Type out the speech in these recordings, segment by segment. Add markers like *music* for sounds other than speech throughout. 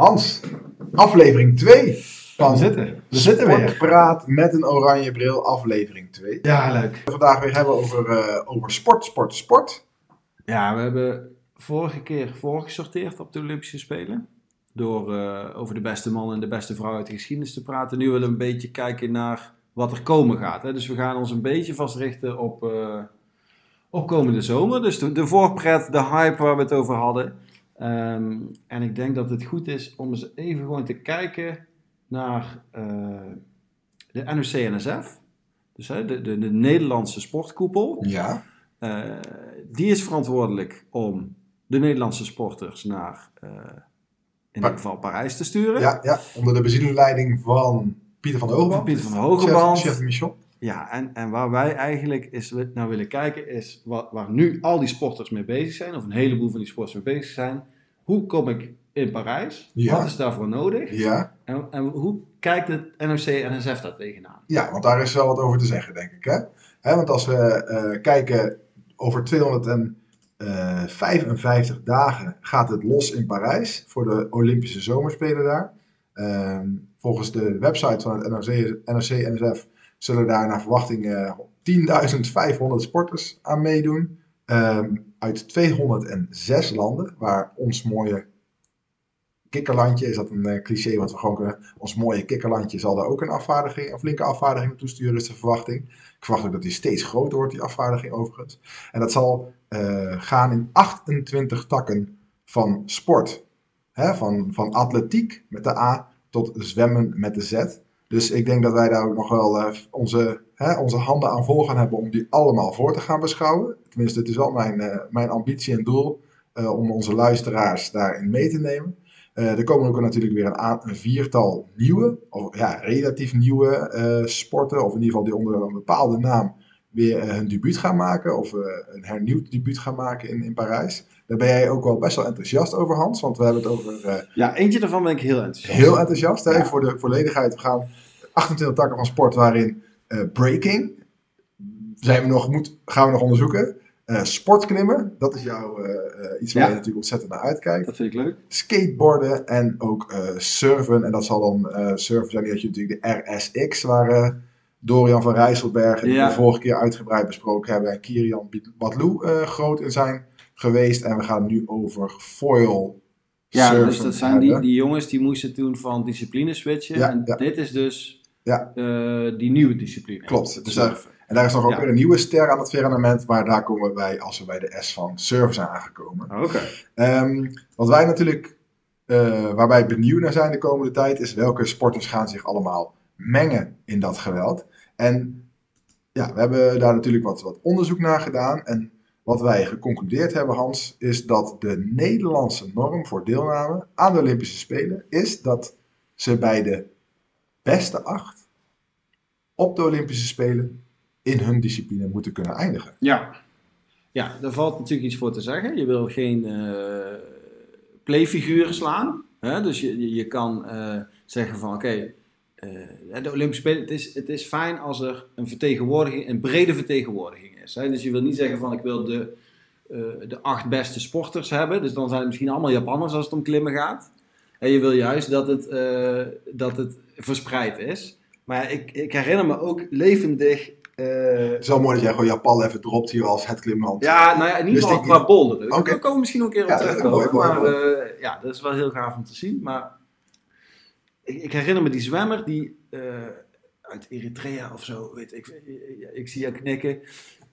Hans, aflevering 2 van We zitten. We zitten weer. Sportpraat met een oranje bril, aflevering 2. Ja, leuk. We vandaag weer hebben over, eh, over sport, sport, sport. Ja, we hebben vorige keer voorgesorteerd op de Olympische Spelen. Door eh, over de beste man en de beste vrouw uit de geschiedenis te praten. Nu willen we een beetje kijken naar wat er komen gaat. Hè. Dus we gaan ons een beetje vastrichten op, eh, op komende zomer. Dus de, de voorpret, de hype waar we het over hadden. Ehm, en ik denk dat het goed is om eens even gewoon te kijken naar eh, de NOC-NSF. Dus hè, de, de, de Nederlandse sportkoepel. Ja. Eh, die is verantwoordelijk om de Nederlandse sporters naar eh, in dit geval Parijs te sturen. Ja, ja, onder de bezielingleiding van Pieter van de Hogeband. Pieter van de Hogeband. Chef, chef mission. Ja, en, en waar wij eigenlijk is, naar willen kijken is wat, waar nu al die sporters mee bezig zijn, of een heleboel van die sporters mee bezig zijn. Hoe kom ik in Parijs? Ja. Wat is daarvoor nodig? Ja. En, en hoe kijkt het NOC-NSF daar tegenaan? ja, want daar is wel wat over te zeggen, denk ik. Hè? Hè, want als we eh, kijken, over 255 dagen gaat het los in Parijs voor de Olympische Zomerspelen daar. Ehm, volgens de website van het NOC, NOC-NSF zullen daar naar verwachting eh, 10.500 sporters aan meedoen. Ehm, uit 206 landen, waar ons mooie kikkerlandje, is dat een eh, cliché wat we gewoon kunnen, ons mooie kikkerlandje zal daar ook een afvaardiging, een flinke afvaardiging naartoe sturen, is de verwachting. Ik verwacht ook dat die steeds groter wordt, die afvaardiging overigens. En dat zal eh, gaan in 28 takken van sport. Hè, van, van atletiek met de A tot zwemmen met de Z. Dus ik denk dat wij daar ook nog wel eh, onze, hè, onze handen aan vol gaan hebben om die allemaal voor te gaan beschouwen. Tenminste, het is wel mijn, eh, mijn ambitie en doel eh, om onze luisteraars daarin mee te nemen. Er komen ook natuurlijk weer een, een viertal nieuwe, of ja, relatief nieuwe sporten, of in ieder geval die onder een bepaalde naam weer eh, hun debuut gaan maken, of eh, een hernieuwd debuut gaan maken in, in Parijs. Daar ben jij ook wel best wel enthousiast over, Hans, want we hebben het over eh, Ja, eentje daarvan ben ik heel enthousiast. heel enthousiast. Hè? Ja. Voor de volledigheid, we gaan 28 takken van sport waarin breaking, zijn we nog, moet, gaan we nog onderzoeken. Eh, sportklimmen, dat is jouw iets waar Ja. je natuurlijk ontzettend naar uitkijkt Dat vind ik leuk. skateboarden en ook surfen. En dat zal dan surfen zijn. Die had je natuurlijk de RSX, waar Dorian van Rijsselberg, die Ja. we vorige keer uitgebreid besproken hebben, en Kirian Badlou eh, groot in zijn geweest. En we gaan nu over foil Ja, dus dat zijn die, hebben. die jongens die moesten toen van discipline switchen. Ja, en ja. dit is dus Ja. eh, die nieuwe discipline. Klopt. Dus daar, en daar is nog ook weer een nieuwe ster aan het firmament, maar daar komen we bij als we bij de S van surfen zijn aangekomen. Oké. Ehm, wat wij natuurlijk, eh, waar wij benieuwd naar zijn de komende tijd, is welke sporters gaan zich allemaal mengen in dat geweld. En ja, we hebben daar natuurlijk wat, wat onderzoek naar gedaan. En wat wij geconcludeerd hebben, Hans, is dat de Nederlandse norm voor deelname aan de Olympische Spelen is dat ze bij de beste acht op de Olympische Spelen in hun discipline moeten kunnen eindigen. Ja. Ja, daar valt natuurlijk iets voor te zeggen. Je wil geen eh playfiguren slaan. Hè? Dus je, je, je kan eh, zeggen van oké, eh, de Olympische Spelen, het is, het is fijn als er een vertegenwoordiging, een brede vertegenwoordiging is. Hè? Dus je wil niet zeggen van ik wil de, eh, de acht beste sporters hebben. Dus dan zijn het misschien allemaal Japanners als het om klimmen gaat. En je wil juist dat het, eh, dat het verspreid is. Maar ik, ik herinner me ook levendig Het is wel mooi dat jij gewoon Japan even dropt hier als het klimland. ja, nou ja, in ieder Dus geval qua boulder. Oké. Daar komen we misschien nog een keer op Ja, mooi, maar mooi. ja, dat is wel heel gaaf om te zien. Maar ik, ik herinner me die zwemmer die eh, uit Eritrea of zo, weet ik, ik, ik zie jou knikken.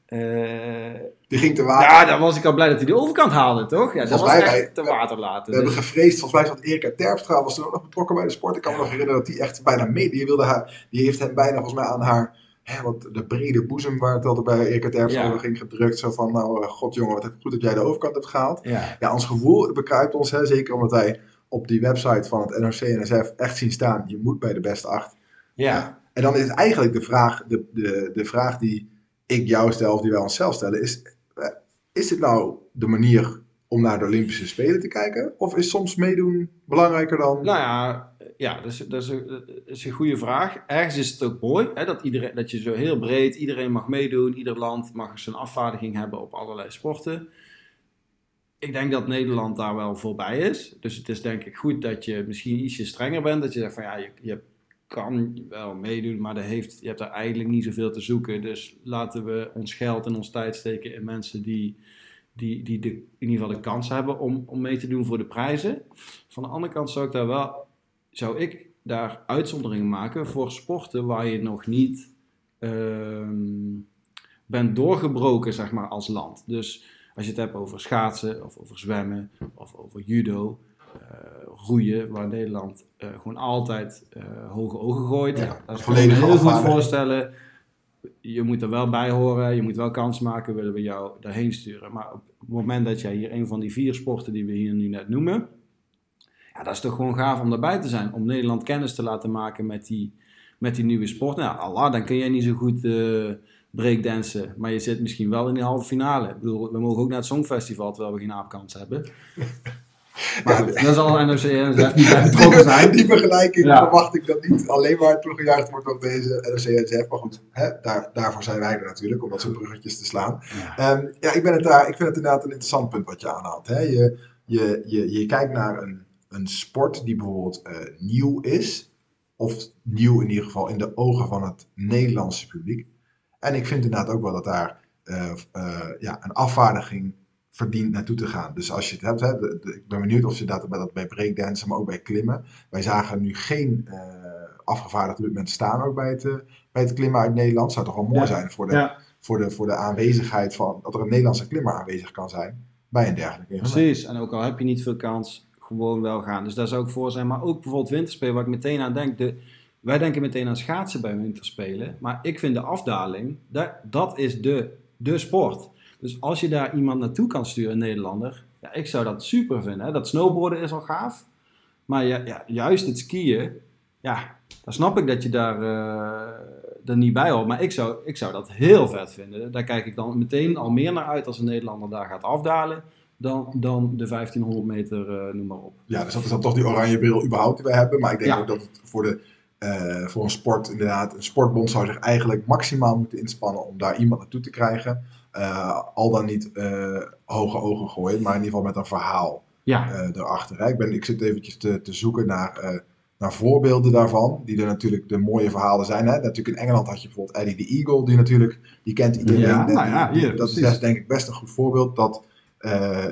Eh, Die ging te water. ja, dan was ik al blij dat hij de overkant haalde, toch? Ja, dat was echt te water laten. We hebben Dus- gevreesd, volgens mij zat Erika Terpstra was toen ook nog betrokken bij de sport. Ik kan me nog herinneren dat die echt bijna mee, die wilde haar, die heeft hem bijna volgens mij aan haar, hè, wat de brede boezem waar het altijd bij Erika Terpstra Ja. ging gedrukt. Zo van, nou eh, god jongen, wat goed dat jij de overkant hebt gehaald. ja. Ja, ons gevoel bekruipt ons, hè, zeker omdat wij op die website van het NOC-NSF echt zien staan, je moet bij de beste acht. Ja. En dan is eigenlijk de vraag, de, de, de vraag die ik jou stel, of die wij onszelf stellen, is, eh, is dit nou de manier om naar de Olympische Spelen te kijken? Of is soms meedoen belangrijker dan... Nou ja, ja dat, is, dat, is een, dat is een goede vraag. Ergens is het ook mooi hè, dat, iedereen, dat je zo heel breed, iedereen mag meedoen. Ieder land mag zijn afvaardiging hebben op allerlei sporten. Ik denk dat Nederland daar wel voorbij is. Dus het is denk ik goed dat je misschien ietsje strenger bent. Dat je zegt van ja, je, je kan wel meedoen, maar heeft, je hebt daar eigenlijk niet zoveel te zoeken. Dus laten we ons geld en ons tijd steken in mensen die, die, die de, in ieder geval de kans hebben om, om mee te doen voor de prijzen. Van de andere kant zou ik daar wel, zou ik daar uitzonderingen maken voor sporten waar je nog niet ehm, bent doorgebroken, zeg maar, als land. Dus als je het hebt over schaatsen, of over zwemmen, of over judo, uh, roeien, waar Nederland uh, gewoon altijd uh, hoge ogen gooit. Ja, dat kan je heel goed voorstellen. Je moet er wel bij horen, je moet wel kans maken, willen we jou daarheen sturen. Maar op het moment dat jij hier een van die vier sporten die we hier nu net noemen, ja, dat is toch gewoon gaaf om daarbij te zijn. Om Nederland kennis te laten maken met die, met die nieuwe sport. Nou, Allah, dan kun jij niet zo goed uh, breakdansen. Maar je zit misschien wel in de halve finale. Ik bedoel, we mogen ook naar het Songfestival terwijl we geen aapkans hebben. *laughs* Maar goed, ja, zal NOC NSF niet bij betrokken zijn. Die vergelijking ja. verwacht ik dat niet alleen maar toegejuicht wordt op deze NOC NSF. Maar goed, hè, daar, daarvoor zijn wij er natuurlijk, om dat soort bruggetjes te slaan. Ja, um, ja ik, ben het daar, ik vind het inderdaad een interessant punt wat je aanhaalt. Hè. Je, je, je, je kijkt naar een een sport die bijvoorbeeld uh, nieuw is, of nieuw in ieder geval in de ogen van het Nederlandse publiek. En ik vind inderdaad ook wel dat daar uh, uh, ja, een afvaardiging verdient naartoe te gaan. Dus als je het hebt, hè, de, de, ik ben benieuwd of je dat bij, dat bij breakdansen, maar ook bij klimmen. Wij zagen nu geen afgevaardigde mensen staan ook bij het, bij het klimmen uit Nederland. Zou toch wel mooi ja. zijn voor de, ja. voor, de, voor de aanwezigheid van, dat er een Nederlandse klimmer aanwezig kan zijn bij een dergelijke evenement. Precies, en ook al heb je niet veel kans, gewoon wel gaan. Dus daar zou ik voor zijn. Maar ook bijvoorbeeld winterspelen, waar ik meteen aan denk. De, wij denken meteen aan schaatsen bij winterspelen. Maar ik vind de afdaling, dat, dat is de, de sport. Dus als je daar iemand naartoe kan sturen, een Nederlander. Ja, ik zou dat super vinden. Hè? Dat snowboarden is al gaaf. Maar ja, ja, juist het skiën, ja, dan snap ik dat je daar, uh, er niet bij hoort. Maar ik zou, ik zou dat heel vet vinden. Daar kijk ik dan meteen al meer naar uit als een Nederlander daar gaat afdalen dan, dan de 1500 meter, uh, noem maar op. Ja, dus dat is dan toch die oranje bril überhaupt die wij hebben. Maar ik denk ja. ook dat het voor, de, uh, voor een sport inderdaad, een sportbond zou zich eigenlijk maximaal moeten inspannen om daar iemand naartoe te krijgen. Uh, al dan niet hoge ogen gooien, maar in ieder geval met een verhaal ja. erachter. Hè. Ik, ben, ik zit eventjes te, te zoeken naar, naar voorbeelden daarvan, die er natuurlijk de mooie verhalen zijn. Hè. Natuurlijk in Engeland had je bijvoorbeeld Eddie the Eagle, die natuurlijk, die kent iedereen. Ja, nou ja, dat precies. is denk ik best een goed voorbeeld dat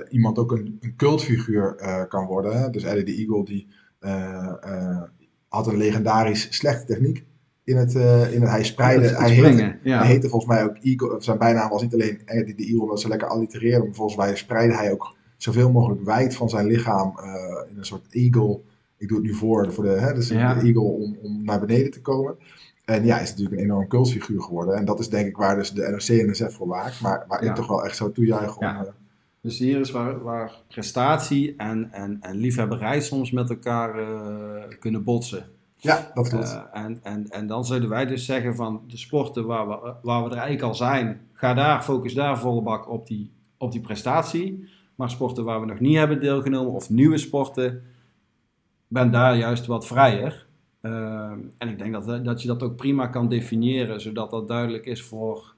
iemand ook een, een cultfiguur kan worden. Hè? Dus Eddie the Eagle die, uh, had een legendarisch slechte techniek. In het, in het hij spreidde, het hij, heette, ja. hij heette volgens mij ook Eagle, zijn bijnaam was niet alleen Eddie the Eagle, omdat ze lekker allitereerden, maar volgens mij spreidde hij ook zoveel mogelijk wijd van zijn lichaam in een soort eagle. Ik doe het nu voor, voor de, hè, dus ja. de eagle om, om naar beneden te komen. En ja, is natuurlijk een enorm cultfiguur geworden. En dat is denk ik waar dus de NRC en NSF voor waakt, maar waar ja. ik toch wel echt zo toejuich om... Ja. Dus hier is waar, waar prestatie en, en, en liefhebberij soms met elkaar uh, kunnen botsen. Ja, dat klopt. Uh, en, en, en dan zouden wij dus zeggen van de sporten waar we, waar we er eigenlijk al zijn, ga daar, focus daar volle bak op die, op die prestatie. Maar sporten waar we nog niet hebben deelgenomen of nieuwe sporten, ben daar juist wat vrijer. Uh, en ik denk dat, dat je dat ook prima kan definiëren, zodat dat duidelijk is voor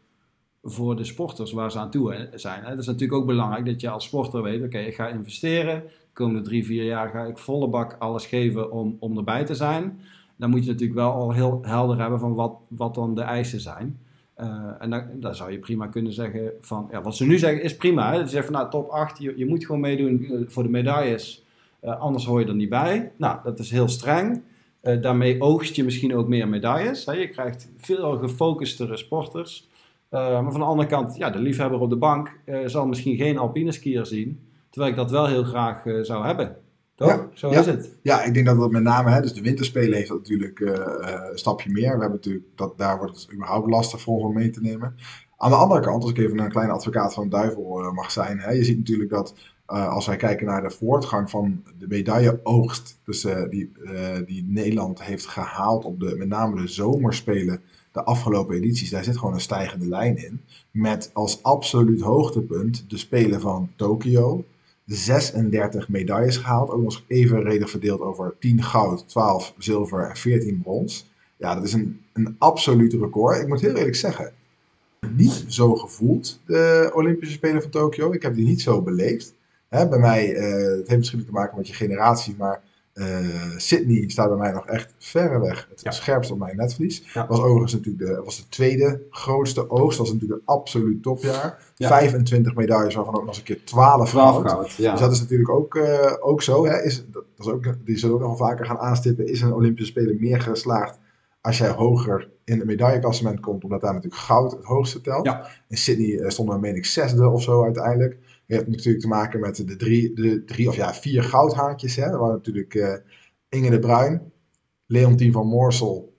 voor de sporters waar ze aan toe zijn. Het is natuurlijk ook belangrijk dat je als sporter weet, oké, ik ga investeren. De komende drie, vier jaar ga ik volle bak alles geven om, om erbij te zijn. Dan moet je natuurlijk wel al heel helder hebben van wat, wat dan de eisen zijn. Uh, en dan, dan, zou je prima kunnen zeggen van, ja, wat ze nu zeggen is prima. Ze zeggen van, nou, top 8, je, moet gewoon meedoen eh, voor de medailles. Uh, anders hoor je er niet bij. Nou, dat is heel streng. Daarmee oogst je misschien ook meer medailles. Hè? Je krijgt veel gefocustere sporters. Uh, maar van de andere kant, ja, de liefhebber op de bank uh, zal misschien geen alpine skier zien. Terwijl ik dat wel heel graag uh, zou hebben. Toch? Ja, Zo ja. is het. Ja, ik denk dat dat met name, hè, dus de winterspelen heeft dat natuurlijk een stapje meer. We hebben natuurlijk, dat, daar wordt het überhaupt lastig voor om mee te nemen. Aan de andere kant, als ik even een kleine advocaat van de duivel mag zijn. Hè, je ziet natuurlijk dat als wij kijken naar de voortgang van de medailleoogst. Dus die, die Nederland heeft gehaald op de, met name de zomerspelen de afgelopen edities, daar zit gewoon een stijgende lijn in. Met als absoluut hoogtepunt de Spelen van Tokio. 36 medailles gehaald. Ook nog evenredig verdeeld over 10 goud, 12 zilver en 14 brons. Ja, dat is een, een absoluut record. Ik moet heel eerlijk zeggen, niet zo gevoeld, de Olympische Spelen van Tokio. Ik heb die niet zo beleefd. Bij mij, eh, het heeft misschien te maken met je generatie, maar Sydney staat bij mij nog echt verreweg het Ja. scherpst op mijn netvlies. Ja. Was overigens natuurlijk de, was de tweede grootste oogst. was natuurlijk een absoluut topjaar. Ja. 25 medailles, waarvan ook nog eens een keer 12 goud. Ja. Dus dat is natuurlijk ook, eh, ook zo. Hè? Is, dat is ook, die zullen ook nog vaker gaan aanstippen. Is een Olympische Spelen meer geslaagd als jij hoger in het medailleklassement komt, omdat daar natuurlijk goud het hoogste telt. In Sydney eh, stonden we, meen ik, zesde of zo uiteindelijk. Je hebt natuurlijk te maken met de drie, de drie of ja, vier goudhaantjes. Hè? Er waren natuurlijk eh, Inge de Bruin, Leontien van Moorsel,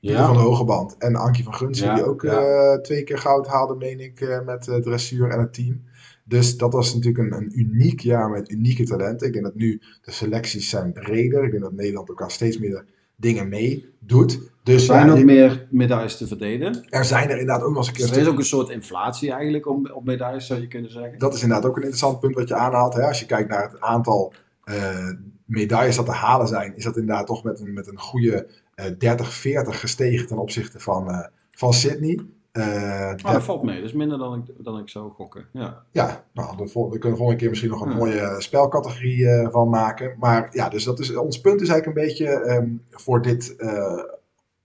Pieter van de Hogeband en Ankie van Gunsen, Ja, die ook ja. eh, twee keer goud haalden, meen ik, eh, met het dressuur en het team. Dus dat was natuurlijk een, een uniek jaar met unieke talenten. Ik denk dat nu de selecties zijn breder. Ik denk dat Nederland ook aan steeds meer dingen meedoet. Dus Er zijn ja, ook je- meer medailles te verdelen. er zijn er inderdaad ook nog eens een keer... Dus er is ook een soort inflatie eigenlijk op, op medailles, zou je kunnen zeggen. Dat is inderdaad ook een interessant punt wat je aanhaalt. Hè? Als je kijkt naar het aantal eh, medailles dat te halen zijn, is dat inderdaad toch met een, met een goede eh 30, 40 gestegen ten opzichte van, eh, van Sydney. Eh, Oh, dat valt mee. Dat is minder dan ik, dan ik zou gokken. Ja. Ja, nou, de we kunnen volgende keer misschien nog een Ja. mooie spelcategorie eh, van maken. Maar ja, dus dat is, ons punt is eigenlijk een beetje ehm, voor dit eh,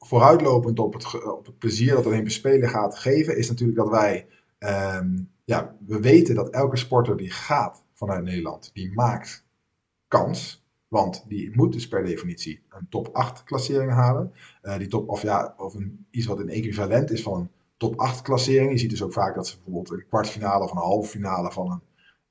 vooruitlopend op het, op het plezier dat de Olympische Spelen gaat geven, is natuurlijk dat wij, ehm, ja, we weten dat elke sporter die gaat vanuit Nederland, die maakt kans. Want die moet dus per definitie een top 8 klassering halen. Eh, die top, of ja, of een, iets wat een equivalent is van een top 8 klassering. Je ziet dus ook vaak dat ze bijvoorbeeld een kwartfinale of een halve finale van een,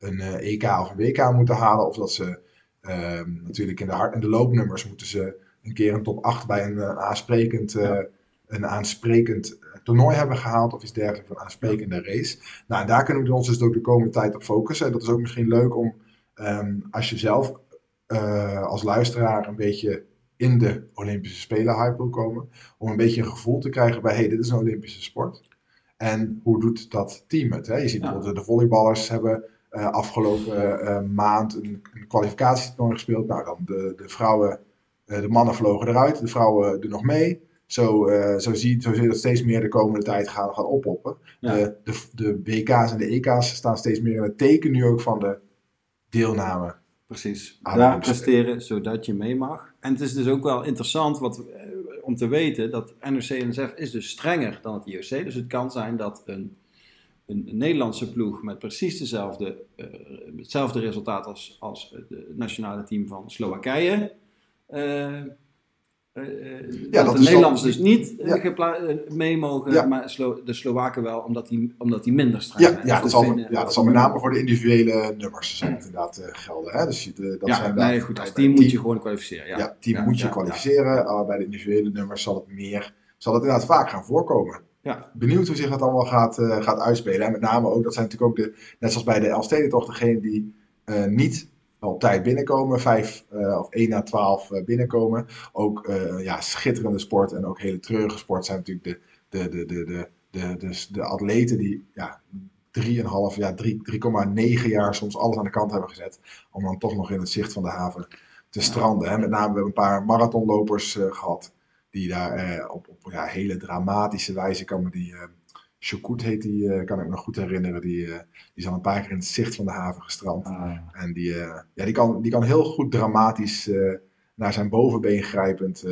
een eh, EK of een WK moeten halen. Of dat ze ehm, natuurlijk in de, hard, in de loopnummers moeten ze een keer een top 8 bij een, eh, aansprekend, eh, een aansprekend eh, toernooi hebben gehaald. Of iets dergelijks, een aansprekende race. Nou, en daar kunnen we ons dus ook de komende tijd op focussen. En dat is ook misschien leuk om, ehm, als je zelf als luisteraar een beetje in de Olympische Spelen hype wil komen, om een beetje een gevoel te krijgen bij, hey, dit is een Olympische sport. En hoe doet dat team het? Hè? Je ziet bijvoorbeeld de volleyballers hebben afgelopen maand een, een kwalificatietoernooi gespeeld. Nou, dan de, de vrouwen, de mannen vlogen eruit, de vrouwen doen nog mee. Zo, eh, zo, zie, zo zie je dat steeds meer de komende tijd gaan, gaan oppoppen. Ja. De, de, de WK's en de EK's staan steeds meer in het teken nu ook van de deelname. Precies. Daar presteren zodat je mee mag. En het is dus ook wel interessant wat, eh, om te weten dat NOC-NSF is dus strenger dan het IOC. Dus het kan zijn dat een, een, Nederlandse ploeg met precies dezelfde, eh, hetzelfde resultaat als, als het nationale team van Slowakije. Eh, eh, dat, dat de Nederlanders dus niet eh, Ja. mee mogen, Ja. maar Slo- de Slowaken wel, omdat die, omdat die minder streng Ja, zijn. ja, dat zal, ja, dat zal met name voor de individuele nummers het inderdaad gelden. Hè? Dus de, dat ja, zijn nee, goed, als team moet je gewoon kwalificeren. Ja, Ja, team Ja, moet je ja, kwalificeren. Bij de individuele nummers zal het meer, zal het inderdaad vaak gaan voorkomen. Ja. Benieuwd hoe zich dat allemaal gaat, gaat uitspelen. En met name ook, dat zijn natuurlijk ook de, net zoals bij de Elfstedentocht, degenen die niet op tijd binnenkomen, vijf eh, of 1 na 12 eh, binnenkomen. Ook eh, ja, schitterende sport en ook hele treurige sport zijn natuurlijk de, de, de, de, de, de, de, de atleten die ja, 3,5, ja, 3 3,9 jaar soms alles aan de kant hebben gezet. Om dan toch nog in het zicht van de haven te stranden. Hè. Met name, we hebben een paar marathonlopers eh, gehad. Die daar op, op ja, hele dramatische wijze komen. Die, Shukut heet die, eh, kan ik me nog goed herinneren. Die, eh, die is al een paar keer in het zicht van de haven gestrand. Ah, En die, eh, ja, die, kan, die kan heel goed dramatisch naar zijn bovenbeen grijpend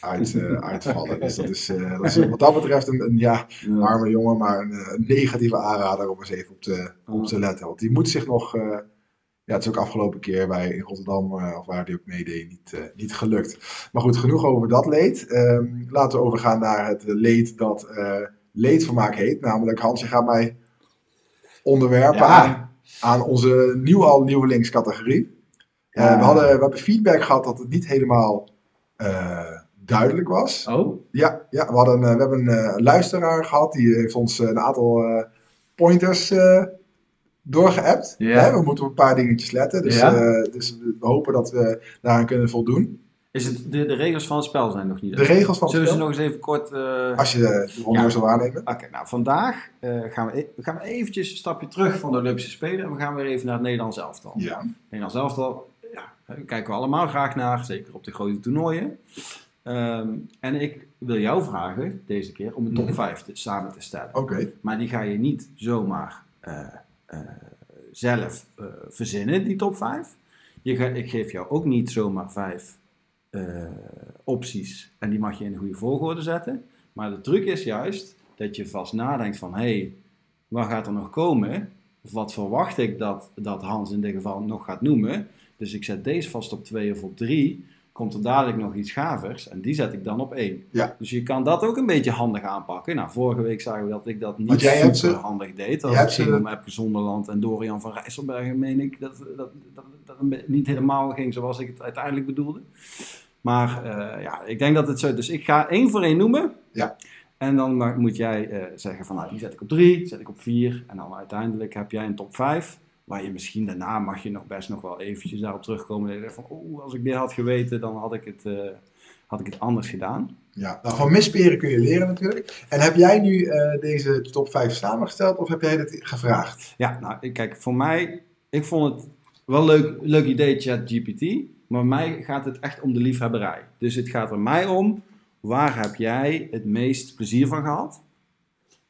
uit, *laughs* uitvallen. Dus dat is, dat is wat dat betreft een, een ja, arme jongen, maar een, een negatieve aanrader om eens even op te, op te letten. Want die moet zich nog, ja, het is ook afgelopen keer bij in Rotterdam, of waar die ook meedeed, niet, niet gelukt. Maar goed, genoeg over dat leed. Ehm, laten we overgaan naar het leed dat leedvermaak heet. Namelijk, Hans, je gaat mij onderwerpen aan, Ja, aan onze nieuw al nieuwelingscategorie. Eh, Ja. we, hadden, we hebben feedback gehad dat het niet helemaal eh, duidelijk was. oh, Ja, ja we, hadden, eh, we hebben een luisteraar gehad die heeft ons een aantal pointers doorgeappt. Ja. Hè, we moeten op een paar dingetjes letten, dus, Ja. dus we hopen dat we daaraan kunnen voldoen. Is het, de, de regels van het spel zijn nog niet. De regels van het Zullen we ze spel, nog eens even kort... eh, als je de ronde Ja. zou waarnemen. Oké, nou vandaag eh, gaan, we, e- we gaan eventjes een stapje terug van de Olympische Spelen en we gaan weer even naar het Nederlands elftal. Ja. Nederlands elftal, ja, daar kijken we allemaal graag naar, zeker op de grote toernooien. Ehm, en ik wil jou vragen, deze keer, om een top Mhm. 5 te, samen te stellen. Oké. Maar die ga je niet zomaar eh, zelf verzinnen, die top 5. Je ga, ik geef jou ook niet zomaar vijf eh, opties en die mag je in de goede volgorde zetten. Maar de truc is juist dat je vast nadenkt van, hé, hey, wat gaat er nog komen? Of wat verwacht ik dat, dat Hans in dit geval nog gaat noemen? Dus ik zet deze vast op 2 of op 3 komt er dadelijk nog iets gavers en die zet ik dan op één. Ja. Dus je kan dat ook een beetje handig aanpakken. Nou, vorige week zagen we dat ik dat niet super ze- handig deed. Het hebt ging om Epke Zonderland en Dorian van Rijsselbergen, meen ik dat, dat, dat, dat niet helemaal ging zoals ik het uiteindelijk bedoelde. Maar eh, ja, ik denk dat het zo... Dus ik ga één voor één noemen. Ja. En dan moet jij eh, zeggen van, nou, die zet ik op drie, zet ik op vier. En dan uiteindelijk heb jij een top vijf. Waar je misschien daarna mag je nog best nog wel eventjes daarop terugkomen. Je zegt van, oeh, als ik dit had geweten, dan had ik het, eh, had ik het anders gedaan. Ja, nou, van misperen kun je leren natuurlijk. En heb jij nu eh, deze top 5 samengesteld of heb jij dit gevraagd? Ja, nou, kijk, voor mij, ik vond het wel leuk, leuk idee, ChatGPT. Maar mij gaat het echt om de liefhebberij. Dus het gaat er mij om, waar heb jij het meest plezier van gehad?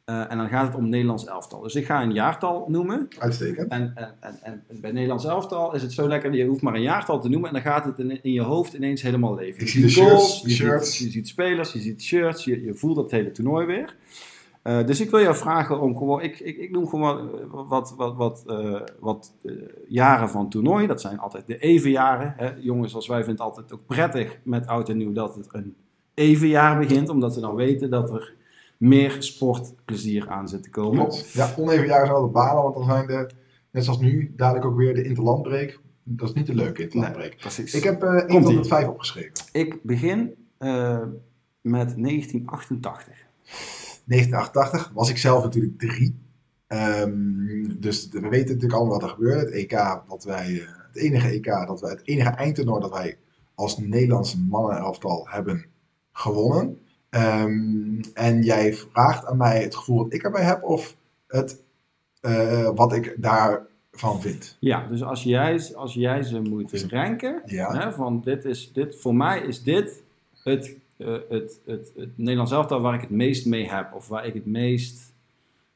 Eh, en dan gaat het om Nederlands elftal. Dus ik ga een jaartal noemen. Uitstekend. En, en, en, en bij Nederlands elftal is het zo lekker, je hoeft maar een jaartal te noemen en dan gaat het in, in je hoofd ineens helemaal leven. Je ziet shirts, de je, shirts. Ziet, je ziet spelers, je ziet shirts, je, je voelt dat hele toernooi weer. Eh, dus ik wil jou vragen om gewoon, ik, ik, ik noem gewoon wat, wat, wat, wat eh, jaren van toernooi. Dat zijn altijd de evenjaren. Hè. Jongens, als wij vinden het altijd ook prettig met oud en nieuw dat het een evenjaar begint, omdat we dan weten dat er meer sportplezier aan zit te komen. Klopt. Ja, oneven jaren zijn altijd balen, want dan zijn de, net zoals nu, dadelijk ook weer de interlandbreek. Dat is niet de leuke interlandbreek. Precies. Ik heb eh 1 Komt-ie. tot en 5 opgeschreven. Ik begin eh, met 1988. 1988 was ik zelf natuurlijk drie. Ehm, dus we weten natuurlijk allemaal wat er gebeurde. Het EK dat wij, eh, het enige EK dat wij, het enige eindtoernooi dat wij als Nederlandse mannenelftal hebben gewonnen. Ehm, en jij vraagt aan mij het gevoel dat ik erbij heb of het, eh, wat ik daarvan vind. Ja, dus als jij, als jij ze moet ranken, Ja. hè, van dit is, dit, voor mij is dit het, eh, het, het, het Nederlands elftal waar ik het meest mee heb. Of waar ik het meest,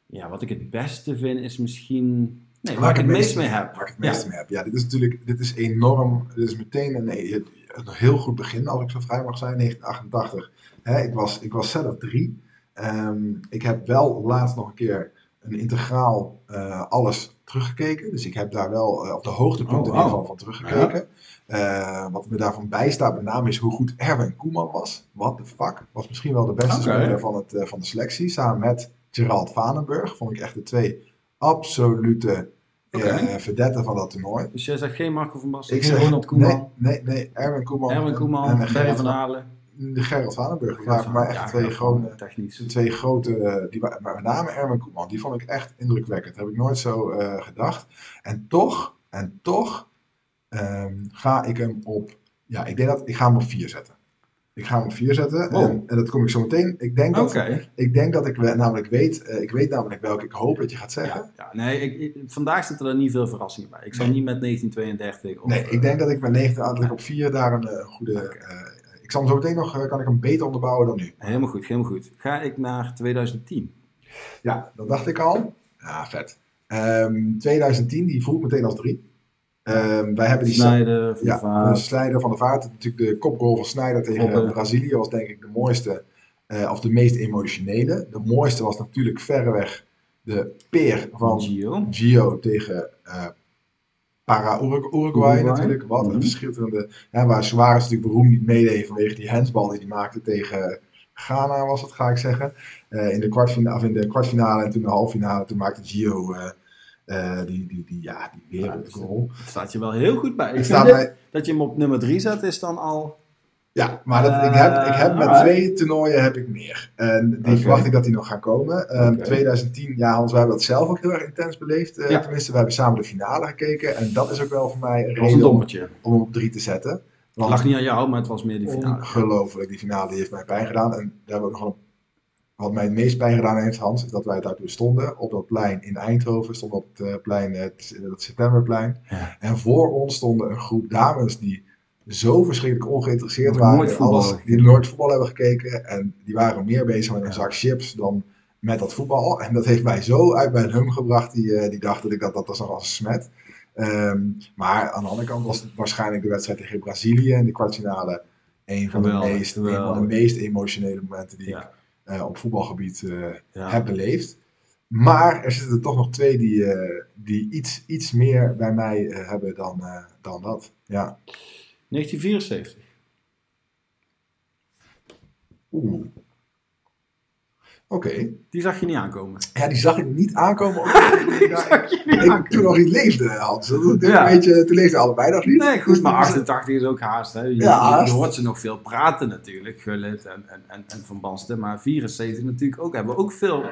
ja, wat ik het beste vind is misschien, nee, waar, ik het meest mee heb. Waar ik het Ja. meeste mee heb. Ja, dit is natuurlijk dit is enorm. Dit is meteen een, een, een heel goed begin, als ik zo vrij mag zijn, 1988. Hè, ik, was, ik was zelf drie. Ehm, ik heb wel laatst nog een keer een integraal eh, alles teruggekeken. Dus ik heb daar wel eh, op de hoogtepunten Oh, in ieder geval van teruggekeken. Eh, wat me daarvan bijstaat met name is hoe goed Erwin Koeman was. What the fuck. Was misschien wel de beste speler van, het, eh, van de selectie. Samen met Gerald Vanenburg. Vond ik echt de twee absolute eh verdetten van dat toernooi. Dus jij zegt geen Marco van Basten, Ik geen zeg, Ronald Koeman, Nee, nee, nee, Erwin Koeman. Erwin en- Koeman, en, van van Halen. De Gerald Vanenburg. Waren mij echt twee grote, twee grote, eh, die, wa- maar met name Erwin Koeman, die vond ik echt indrukwekkend. Dat heb ik nooit zo eh, gedacht. En toch, en toch ehm, ga ik hem op, ja, ik denk dat, ik ga hem op vier zetten. Ik ga hem op vier zetten Oh. en, en dat kom ik zo meteen. Ik denk dat, ik, denk dat ik namelijk weet, eh, ik weet namelijk welke ik hoop dat je gaat zeggen. Ja, ja, nee, ik, ik- vandaag zitten er niet veel verrassingen bij. Ik zal Nee. niet met 1932 of... Nee, ik denk dat ik met 19 dat ik op 4 daar een goede. Ik zal hem zo meteen nog, eh, kan ik hem beter onderbouwen dan nu. Helemaal goed, helemaal goed. Ga ik naar 2010. Ja, dat dacht ik al. Ja, vet. Ehm, 2010, die voelt meteen als 3. Ehm, wij hebben die Snijder, Van ja, de Snijder van de Vaart. Natuurlijk de kopgoal van Snijder tegen. Brazilië was denk ik de mooiste, eh, of de meest emotionele. De mooiste was natuurlijk verreweg de peer van Gio. Gio tegen eh para Urugu- Uruguay, Uruguay. natuurlijk. Wat Mhm. een schitterende. Ja, waar Suarez natuurlijk beroemd niet meedeed vanwege die handsbal die hij maakte tegen Ghana, was het, ga ik zeggen. Eh, in, de kwartfinale, of in de kwartfinale en toen de halffinale, toen maakte Gio eh, eh, die, die, die, ja, die wereldgoal. Het staat je wel heel goed bij. Ik staat mij, Dat je hem op nummer 3 zet is dan al... ja, maar dat, ik, heb, ik heb met alright. twee toernooien heb ik meer. En die verwacht ik dat die nog gaan komen. Ehm, Oké. 2010, ja Hans, wij hebben dat zelf ook heel erg intens beleefd. eh, Ja. Tenminste, we hebben samen de finale gekeken. En dat is ook wel voor mij een reden om, op drie te zetten. Het lag niet aan jou, maar het was meer die finale. ongelooflijk, die finale die heeft mij pijn gedaan. En daar hebben we nog een, wat mij het meest pijn gedaan heeft, Hans, is dat wij daartoe stonden op dat plein in Eindhoven. Stonden op het eh, plein, eh, het, het Septemberplein. Ja. En voor ons stonden een groep dames die zo verschrikkelijk ongeïnteresseerd waren nooit in alles. Die nooit voetbal hebben gekeken. En die waren meer bezig met een zak chips dan met dat voetbal. En dat heeft mij zo uit mijn hum gebracht, die, eh, die dag dat ik dat, dat was nog als een smet. Ehm, maar aan de andere kant was het waarschijnlijk de wedstrijd tegen Brazilië in de kwartfinale een van, de Geweldig, meest, een van de meest emotionele momenten die Ja. ik eh, op voetbalgebied eh, Ja. heb beleefd. Maar er zitten er toch nog twee die, die iets, iets meer bij mij hebben dan, dan dat. Ja. 1974. Oeh. Oké. Die zag je niet aankomen. Ja, die zag ik niet aankomen. *laughs* Die zag je niet ik aankomen. toen nog niet leefde, Hans. Dat Ja. een beetje, toen leefden allebei nog niet. Nee, goed, maar 88 is ook haast. Hè. Je, Ja, je- haast. je hoort ze nog veel praten natuurlijk, Gullit en, en, en, en Van Basten. Maar 74 natuurlijk ook. Hebben we ook veel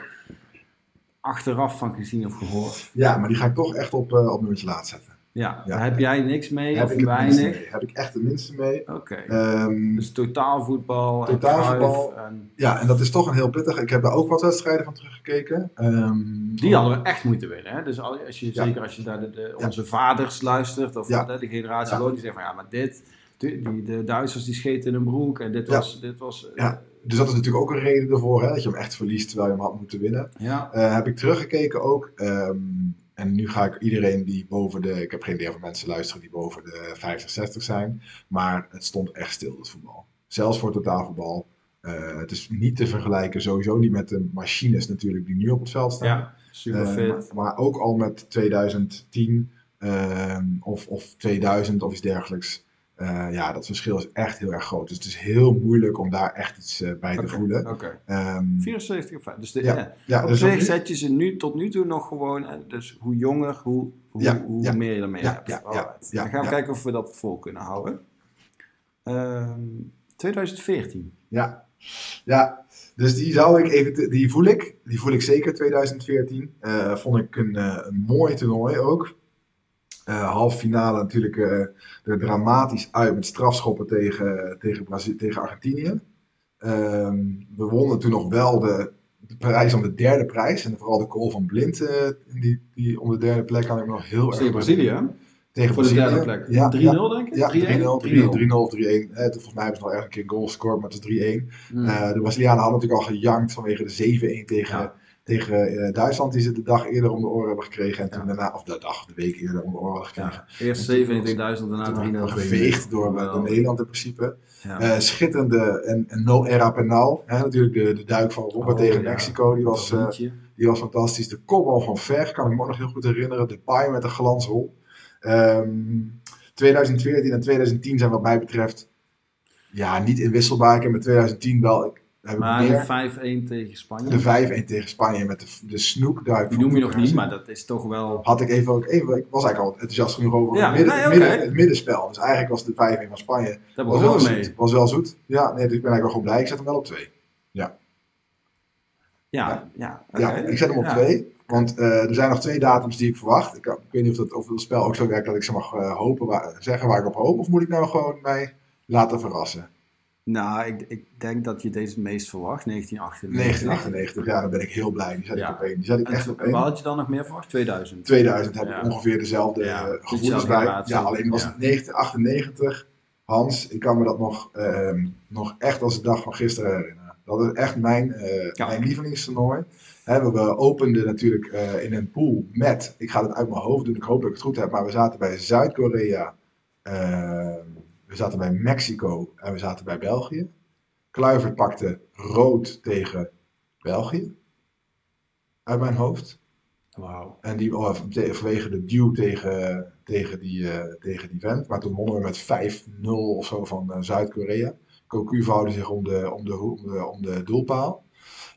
achteraf van gezien of gehoord. Ja, maar die ga ik toch echt op, eh op nummertje laat zetten. Ja, daar heb jij niks mee Heb of ik weinig? mee. Heb ik echt de minste mee. Oké. Ehm, Dus totaalvoetbal en Totaalvoetbal. En ja, en dat is toch een heel pittig. Ik heb daar ook wat wedstrijden van teruggekeken. Ehm, Die hadden we echt moeten winnen. Hè? Dus al- als je, zeker als je naar de, onze vaders luistert, of de, de generatie Ja. die zeggen van ja, maar dit, die, de Duitsers die scheten in een broek en dit was, dit was eh, Ja. Dus dat is natuurlijk ook een reden ervoor, hè, dat je hem echt verliest terwijl je hem had moeten winnen. ja. Eh, heb ik teruggekeken ook. ehm, en nu ga ik iedereen die boven de. Ik heb geen idee of mensen luisteren die boven de 50, 60 zijn. Maar het stond echt stil, het voetbal. Zelfs voor totaalvoetbal. Eh, het is niet te vergelijken, sowieso niet met de machines natuurlijk die nu op het veld staan. ja, super Eh, fit. maar, maar ook al met 2010 ehm, of, of 2000 of iets dergelijks. Eh, ja, dat verschil is echt heel erg groot. Dus het is heel moeilijk om daar echt iets eh, bij te voelen. Oké, Ehm, 74 of 5. Dus de, Ja, ja, ja, op dus zich zet je ze nu tot nu toe nog gewoon, eh, dus hoe jonger, hoe, hoe, Ja, hoe ja. meer je ermee hebt. ja, ja, Alright. ja, Dan gaan we kijken of we dat vol kunnen houden. Ehm, 2014. Ja, ja. dus die zou ik even, die voel ik, die voel ik zeker 2014. Eh, vond ik een, eh, een mooi toernooi ook. Eh halve finale natuurlijk eh, er dramatisch uit met strafschoppen tegen, tegen, tegen Argentinië. Ehm, we wonnen toen nog wel de, de prijs om de derde prijs. En vooral de goal van Blind in die, die om de derde plek kan ik nog heel erg Tegen Brazilië, hè? Tegen Voor de derde plek. 3-0 Ja, ja. denk ik? Ja, 3-0, 3-1? 3-0 of 3-1. Eh, volgens mij hebben ze nog ergens een keer een goal gescoord, maar het is 3-1. Hmm. Eh, de Brazilianen hadden natuurlijk al gejankt vanwege de 7-1 tegen, Ja. Tegen eh, Duitsland, die ze de dag eerder om de oren hebben gekregen. En toen daarna, of de dag, de week eerder om de oren hadden gekregen. Ja, eerst 27.000, daarna Toen 3-0. waren we geveegd door, door Geweldig. Nederland in principe. Ja. Eh, schitterende en, en no era penal. Hè, natuurlijk de, de duik van Robert Oh, tegen. Mexico, die was, eh, die was fantastisch. De kopbal van Ver kan ik me nog heel goed herinneren. De paai met een glansrol. Ehm 2014 en 2010 zijn wat mij betreft ja, niet inwisselbaar. Ik heb met 2010 wel Maar de 5-1 tegen Spanje. De 5-1 tegen Spanje met de, de snoekduik. Die noem je nog niet, maar dat is toch wel... Had ik even ook even. Ik was eigenlijk al enthousiast genoeg over Ja, het, midden, nee, het, oké. midden- het middenspel. Dus eigenlijk was de 5-1 van Spanje. Daar Was wel, mee. zoet, was wel zoet. Ja, nee, dus ik ben eigenlijk wel gewoon blij. Ik zet hem wel op 2. Ja, ja, oké. Ja, ik zet hem op Ja. 2. Want eh, er zijn nog twee datums die ik verwacht. Ik, ik weet niet of dat over het spel ook zo werkt dat ik ze mag eh, hopen waar, zeggen waar ik op hoop. Of moet ik nou gewoon mij laten verrassen? Nou, ik, ik denk dat je deze het meest verwacht, 1998. 1998, ja, dan ben ik heel blij. Die zet Ja. ik op 1. Die zet ik echt op 1. wat had je dan nog meer verwacht? 2000. 2000 heb Ja. ik ongeveer dezelfde Ja, eh, gevoelens bij. Ja, alleen was het 1998. Hans, ik kan me dat nog, ehm, nog echt als de dag van gisteren herinneren. Dat is echt mijn, eh Ja. mijn lievelingstoernooi. We, openden natuurlijk eh, in een pool met, ik ga het uit mijn hoofd doen, ik hoop dat ik het goed heb, maar we zaten bij Zuid-Korea, ehm, we zaten bij Mexico en we zaten bij België. Kluivert pakte rood tegen België. Uit mijn hoofd. Wauw. En die oh, vanwege de duw tegen, tegen, die, eh, tegen die vent. Maar toen wonnen we met 5-0 of zo van eh, Zuid-Korea. Cocu vouwde zich om de, om, de, om, de, om de doelpaal.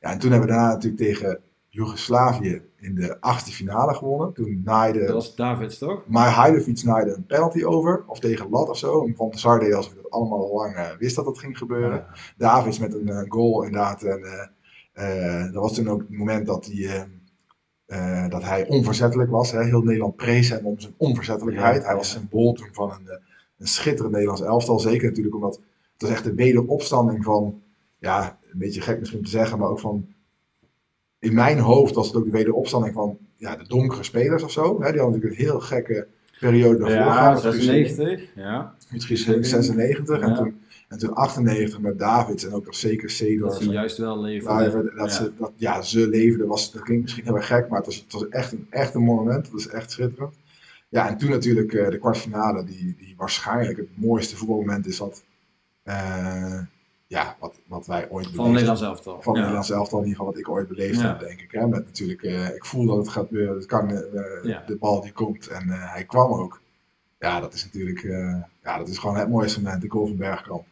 Ja, en toen hebben we daarna natuurlijk tegen Joegoslavië in de achtste finale gewonnen. Toen naaide Dat was Davids, toch? Mahailovic naaide een penalty over. Of tegen Lat of zo. En Van der Sar deed alsof ik dat allemaal al lang eh, wist dat dat ging gebeuren. Davids met een eh, goal inderdaad. En, eh, dat was toen ook het moment dat hij, dat hij onverzettelijk was. Hè. Heel Nederland prees hem om zijn onverzettelijkheid. Ja, hij was ja. symbool toen van een, een schitterend Nederlands elftal. Zeker natuurlijk omdat het was echt de wederopstanding van, ja, een beetje gek misschien te zeggen, maar ook van, in mijn hoofd was het ook de wederopstanding van ja, de donkere spelers of zo. Hè. Die hadden natuurlijk een heel gekke periode daarvoor Ja, gehad. met 96. Ja. Misschien 96. En Ja. toen En toen 98 met Davids en ook nog zeker Dat Seedorf. ze juist wel leven. Kluivert, dat, Ja. ze, dat, ja, ze leefden, was, dat klinkt misschien heel erg gek, maar het was, het was echt, een, echt een monument. Het was echt schitterend. Ja, en toen natuurlijk eh, de kwartfinale, die, die waarschijnlijk het mooiste voetbalmoment is wat, eh, ja, wat, wat wij ooit Van beleefd Nederlands elftal. van Ja. Nederlands elftal, in ieder geval wat ik ooit beleefd Ja. heb, denk ik. Hè? Met natuurlijk, eh, ik voel dat het gaat gebeuren, het kan, eh, Ja. de bal die komt en eh, hij kwam ook. Ja, dat is natuurlijk, eh, ja, dat is gewoon het mooiste moment, de goal van Bergkamp.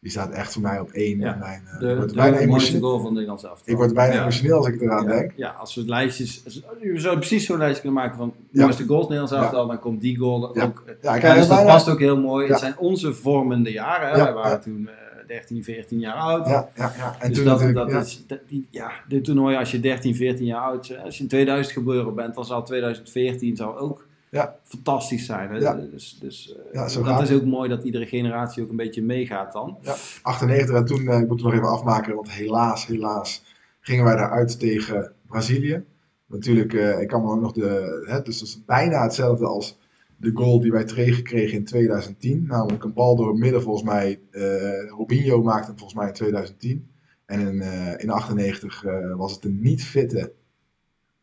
Die staat echt voor mij op één. Ja. mijn, eh, ik De, word de, bijna mooiste emotioneel. goal van Nederlands elftal. Ik word bijna emotioneel als ik eraan denk. Ja, als we het lijstjes... We zouden precies zo'n lijstje kunnen maken van Ja. mooiste goals Nederlands elftal. Dan komt die goal ook. Ja, ik dus er dat past ook heel mooi. Het zijn onze vormende jaren. Hè? Wij waren toen eh, 13, 14 jaar oud. Ja, ja, ja. En dus toen dat, dat ja. is, dat, die, ja, dit toernooi als je 13, 14 jaar oud bent, als je in 2000 geboren bent, dan zal 2014 zou ook Ja. fantastisch zijn. Hè? Ja. Dus, dus eh, Ja, zo dat gaat is ook mooi dat iedere generatie ook een beetje meegaat dan. 98 en toen, eh, ik moet het nog even afmaken, want helaas, helaas gingen wij daaruit tegen Brazilië. Natuurlijk, eh, ik kan me ook nog de, hè, dus dat is bijna hetzelfde als de goal die wij tegenkregen in 2010. Namelijk een bal door het midden volgens mij, eh Robinho maakte hem volgens mij in 2010. En in, eh, in 98 eh, was het een niet fitte...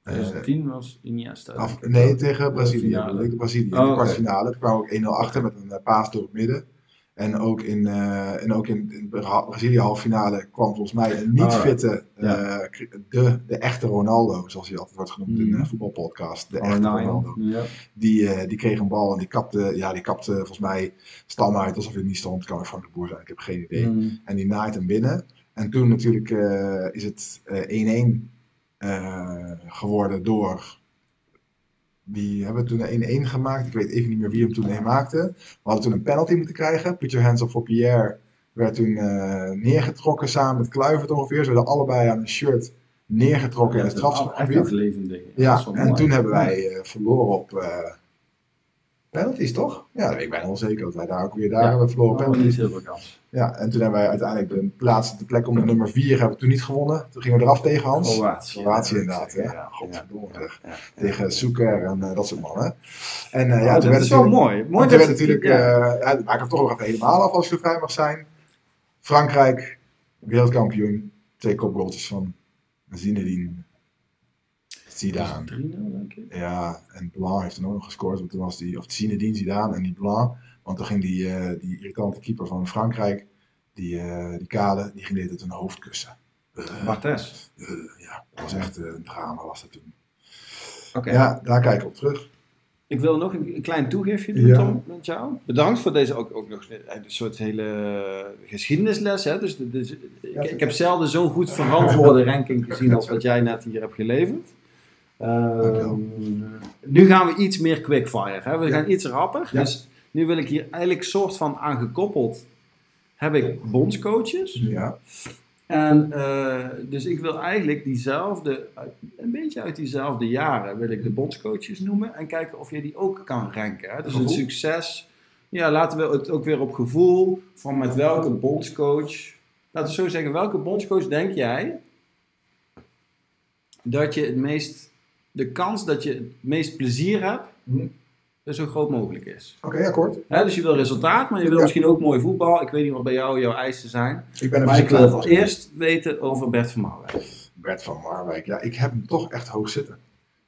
eh, 2010 was Iniesta. af, nee, tegen Brazilië. ik, de Brazilië. in Oh, de oké. kwartfinale. Toen kwamen we ook 1-0 achter met een paas door het midden. En ook in, eh, en ook in, in Bra- Brazilië halffinale kwam volgens mij een niet fitte, ja. eh, de, de echte Ronaldo, zoals hij altijd wordt genoemd in de voetbalpodcast. De Oh, echte nine. Ronaldo. Ja. Die, eh, die kreeg een bal en die kapte, ja, die kapte volgens mij Stam uit alsof hij niet stond. Het kan ook Frank de Boer zijn, ik heb geen idee. Mm. En die naait hem binnen. En toen natuurlijk eh, is het eh, 1-1 eh, geworden door. Die hebben we toen 1-1 gemaakt. Ik weet even niet meer wie hem toen 1 maakte. We hadden toen een penalty moeten krijgen. Put your hands up voor Pierre. Werd toen eh, neergetrokken samen met Kluivert ongeveer. Ze werden allebei aan een shirt neergetrokken in het strafschopgebied. Ja, en toen hebben wij eh, verloren op eh penalties, toch? Ja, dat weet ik bijna wel zeker. Dat wij daar ook weer daar hebben verloren Oh, penalties. heel veel kans. Ja, en toen hebben wij uiteindelijk de plaats, de plek om de nummer 4 hebben we toen niet gewonnen. Toen gingen we eraf tegen Hans. Kroatië. Kroatië inderdaad, Ja, Godverdomme. Tegen Soeker en eh, dat soort mannen. En eh, Ja, dat toen werd wel natuurlijk, mooi. mooi toen dat werd natuurlijk, ja. eh ja, maak hem toch nog even helemaal af als je vrij mag zijn. Frankrijk, wereldkampioen. Twee kopgoaltjes van Zinedine Zidane. 3-0 denk ik. Ja, en Blanc heeft toen ook nog gescoord. Want toen was die, of Zinedine Zidane en die Blanc. Want toen ging die, eh, die irritante keeper van Frankrijk, die, eh die kade, die ging dit een hoofd kussen. Eh, ja, dat was echt een drama was dat toen. Oké. Ja, daar kijk ik op terug. Ik wil nog een, een klein toegiftje doen, Ja. Tom, met jou. Bedankt voor deze ook, ook nog een soort hele geschiedenisles. Hè? Dus, dus, ik, ik heb zelden zo'n goed verantwoorde ranking gezien als wat jij net hier hebt geleverd. Ehm, nu gaan we iets meer quickfire. Hè? We Ja. gaan iets rapper. Ja. Dus nu wil ik hier eigenlijk soort van aangekoppeld. Heb ik bondscoaches. Ja, En eh, dus ik wil eigenlijk diezelfde, een beetje uit diezelfde jaren, wil ik de bondscoaches noemen. En kijken of je die ook kan ranken. Hè? Dus een Gevoel? succes. Ja, laten we het ook weer op gevoel van met welke bondscoach. Laten we zo zeggen, welke bondscoach denk jij dat je het meest, de kans dat je het meest plezier hebt, Hm. zo groot mogelijk is. oké, akkoord. Dus je wil resultaat, maar je wil Ja. misschien ook mooi voetbal. Ik weet niet wat bij jou jouw eisen zijn. Ik ben Maar ik wil het eerst weten over Bert van Marwijk. Bert van Marwijk. Ja, ik heb hem toch echt hoog zitten.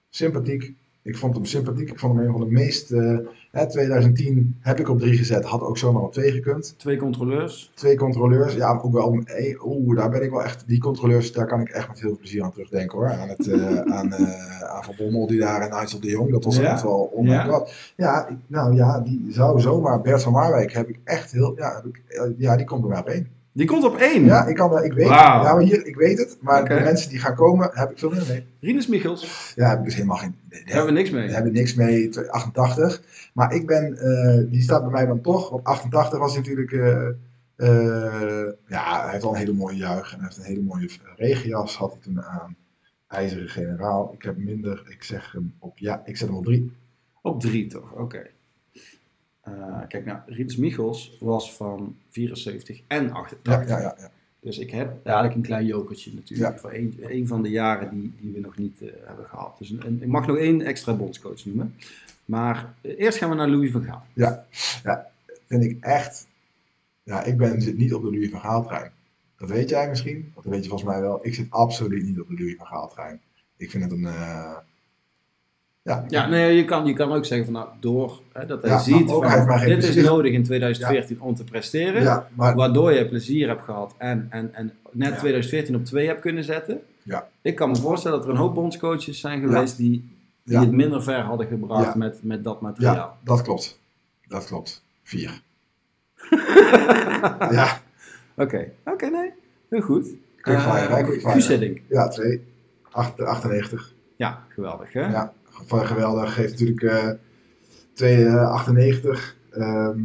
Sympathiek. Ik vond hem sympathiek. Ik vond hem een van de meest. eh, hè, 2010 heb ik op drie gezet. Had ook zomaar op twee gekund. Twee controleurs. Twee controleurs. Ja, ook wel. eh, Oeh, daar ben ik wel echt. Die controleurs, daar kan ik echt met heel veel plezier aan terugdenken hoor. Aan, het, eh, *laughs* aan, eh, aan Van Bommel die daar en Nigel de Jong. Dat was Ja? echt wel onmerkbaar. Ja, ik- nou ja, die zou zomaar. Bert van Marwijk heb ik echt heel. Ja, heb ik, eh, ja die komt bij mij op één. Die komt op één. Ja, ik, kan, ik weet Wauw. Ja, maar hier, ik weet het. Maar de mensen die gaan komen, heb ik veel minder mee. Rinus Michels. Ja, heb ik dus helemaal geen. Daar hebben we niks mee. Daar hebben we niks mee, 88. Maar ik ben, eh, die staat bij mij dan toch. Want 88 was natuurlijk. eh, eh, ja, hij heeft al een hele mooie juich. En hij heeft een hele mooie regenjas. Had hij toen aan. IJzeren generaal. Ik heb minder. Ik zeg hem op. Ja, ik zet hem op drie. Op drie toch, oké. Eh, kijk, nou, Rinus Michels was van 74 en Ja, 88. ja, ja. ja. Dus ik heb eigenlijk een klein jokertje natuurlijk. Voor een, een van de jaren die, die we nog niet eh, hebben gehad. Dus een, een- ik mag nog één extra bondscoach noemen. Maar eh, eerst gaan we naar Louis van Gaal. Vind ik echt. Ja, ik ben, zit niet op de Louis van Gaal trein. Dat weet jij misschien, dat weet je volgens mij wel. Ik zit absoluut niet op de Louis van Gaal trein. Ik vind het een... ja, Ja, nee, je kan, je kan ook zeggen van nou, door hè, dat hij Ja, ziet van, hij dit is nodig in 2014 om te presteren. maar Waardoor je plezier hebt gehad en, en, en net Ja. 2014 op 2 hebt kunnen zetten. Ja. Ik kan me voorstellen dat er een hoop bondscoaches zijn geweest die, die het minder ver hadden gebracht met, met dat materiaal. ja, dat klopt. Dat klopt. Vier. *laughs* ja, Oké, oké, nee. Heel goed. Quickfire, Eh, quickfire. Ja, twee. Acht- 98. Ja, geweldig hè? Ja, van geweldig. Heeft natuurlijk eh 298. ehm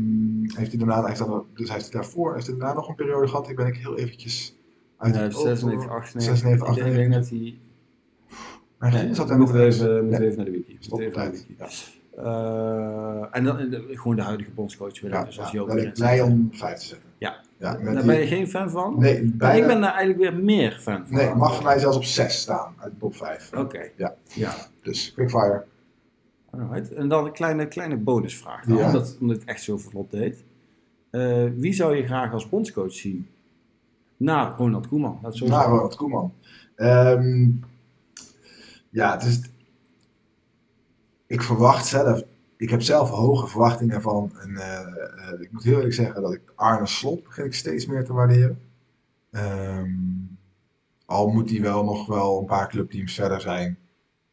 heeft hij daarna, heeft dan, dus heeft hij daarvoor, heeft hij daarna nog een periode gehad. Ik ben ik heel eventjes uit Eh, oog 96, voor- 98. 96, Ik denk- dat hij... Maar Nee, zat moeten we even, moeten naar de wiki. Stop even naar de wiki. Ja. Eh, en dan de- gewoon de huidige bondscoach wil ik Ja, dus als ja, Joop ben ik blij om vijf te zetten. Ja. Ja Daar die- ben je geen fan van? Nee, bijna, ik ben daar eigenlijk weer meer fan van. nee, mag voor mij zelfs op 6 staan uit de top 5. Oké. Ja. ja. Dus quickfire. Alright. En dan een kleine, kleine bonusvraag. Dan, Ja. omdat, omdat het echt zo vlot deed. Eh, wie zou je graag als bondscoach zien? Na Ronald Koeman. Dat Nou, Ronald Koeman. Ehm, ja, het is. Ik verwacht zelf. Ik heb zelf hoge verwachtingen van. Eh, eh, ik moet heel eerlijk zeggen dat ik Arne Slot begin ik steeds meer te waarderen. Ehm, al moet hij wel nog wel een paar clubteams verder zijn.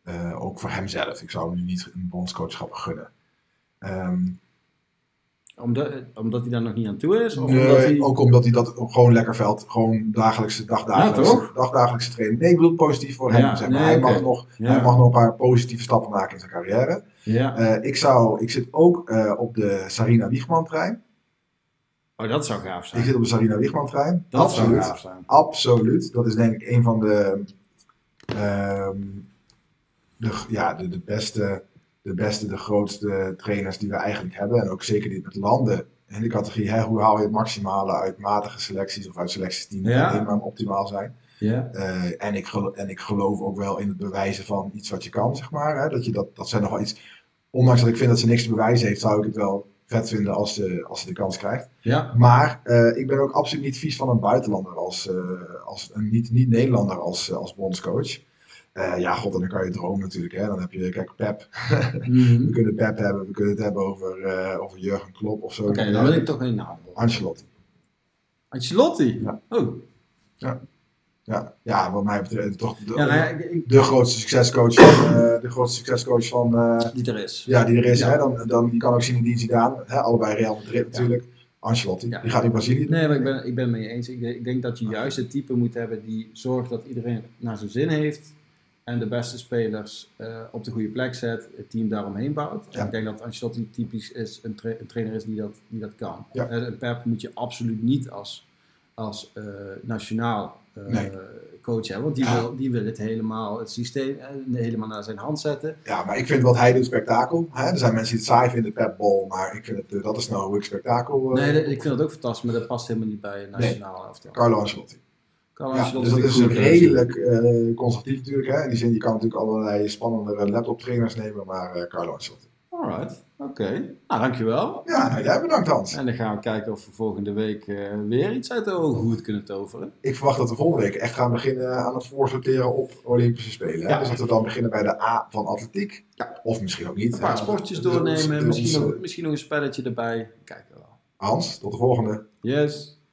Eh, ook voor hemzelf. Ik zou hem nu niet een bondscoachschap gunnen. Ehm, omdat, omdat hij daar nog niet aan toe is? Of Nee, omdat hij... ook omdat hij dat gewoon lekker veld, gewoon dagelijkse, dagdagelijkse, Ja, dagdagelijkse training. Nee, ik bedoel positief voor hem. Ja, zeg maar. nee, hij, mag nog, Ja. hij mag nog een paar positieve stappen maken in zijn carrière. Ja. Eh, ik, zou, ik zit ook eh, op de Sarina Wiegman trein. Oh, dat zou gaaf zijn. Ik zit op de Sarina Wiegman trein. Dat zou gaaf zijn. Absoluut. Dat is denk ik een van de, ehm, de, ja, de, de, beste, de beste, de grootste trainers die we eigenlijk hebben. En ook zeker dit met landen in de categorie. Hè, hoe haal je het maximale uit matige selecties of uit selecties die niet Ja. alleen maar optimaal zijn. Ja. Eh, en, ik gelo- en ik geloof ook wel in het bewijzen van iets wat je kan, zeg maar. Hè? Dat, je dat, dat zijn nog wel iets. Ondanks dat ik vind dat ze niks te bewijzen heeft, zou ik het wel vet vinden als ze, als ze de kans krijgt. Ja. Maar eh, ik ben ook absoluut niet vies van een buitenlander als, eh, als een niet- niet-Nederlander als, als bondscoach. Eh, ja, god, en dan kan je dromen natuurlijk. Hè? Dan heb je, kijk, Pep. *laughs* Mhm. We kunnen Pep hebben, we kunnen het hebben over, eh, over Jurgen Klopp of zo. Oké, dan wil ik toch een naam. Ancelotti. Ancelotti? Ja. Oh. Ja, ja, wat mij betreft toch de, Ja, nou ja, ik- ik- de grootste succescoach van, eh, de grootste succescoach van, die er is. ja, die er is. Ja. Hè? Dan, dan, die kan ook Zinedine Zidane, hè? allebei Real Madrid natuurlijk. Ancelotti, Ja. die gaat in Brazilië doen. Nee, maar ik ben, ik ben je eens. Ik, denk- ik denk dat je juist het type moet hebben die zorgt dat iedereen naar zijn zin heeft. En de beste spelers eh, op de goede plek zet, het team daaromheen bouwt. En ik denk dat Ancelotti typisch is, een, tra- een trainer is die dat, die dat kan. Ja. Eh, Een Pep moet je absoluut niet als, als eh, nationaal Nee. coach hebben. Want die, Ja. wil, die wil het helemaal, het systeem helemaal naar zijn hand zetten. Ja, maar ik vind wat hij doet spektakel. Hè? Er zijn mensen die het saai vinden, Pep Ball, maar ik vind het, dat is nou hoe ik spektakel. Nee, ik vind dat ook fantastisch, maar dat past helemaal niet bij een nationaal elftal. Carlo Ancelotti. Ja, Ancelotti dus dat is redelijk conservatief natuurlijk. Hè? In die zin, je kan natuurlijk allerlei spannende laptop trainers nemen, maar eh, Carlo Ancelotti. Alright, oké. Nou, dankjewel. Ja, nou, jij bedankt Hans. En dan gaan we kijken of we volgende week eh, weer iets uit de goed kunnen toveren. Ik verwacht dat we volgende week echt gaan beginnen aan het voorsorteren op Olympische Spelen. Hè? Ja. Dus dat we dan beginnen bij de A van atletiek. Ja. Of misschien ook niet. Een paar hè? sportjes doornemen, misschien nog, misschien nog een spelletje erbij. Kijken we wel. Hans, tot de volgende. Yes.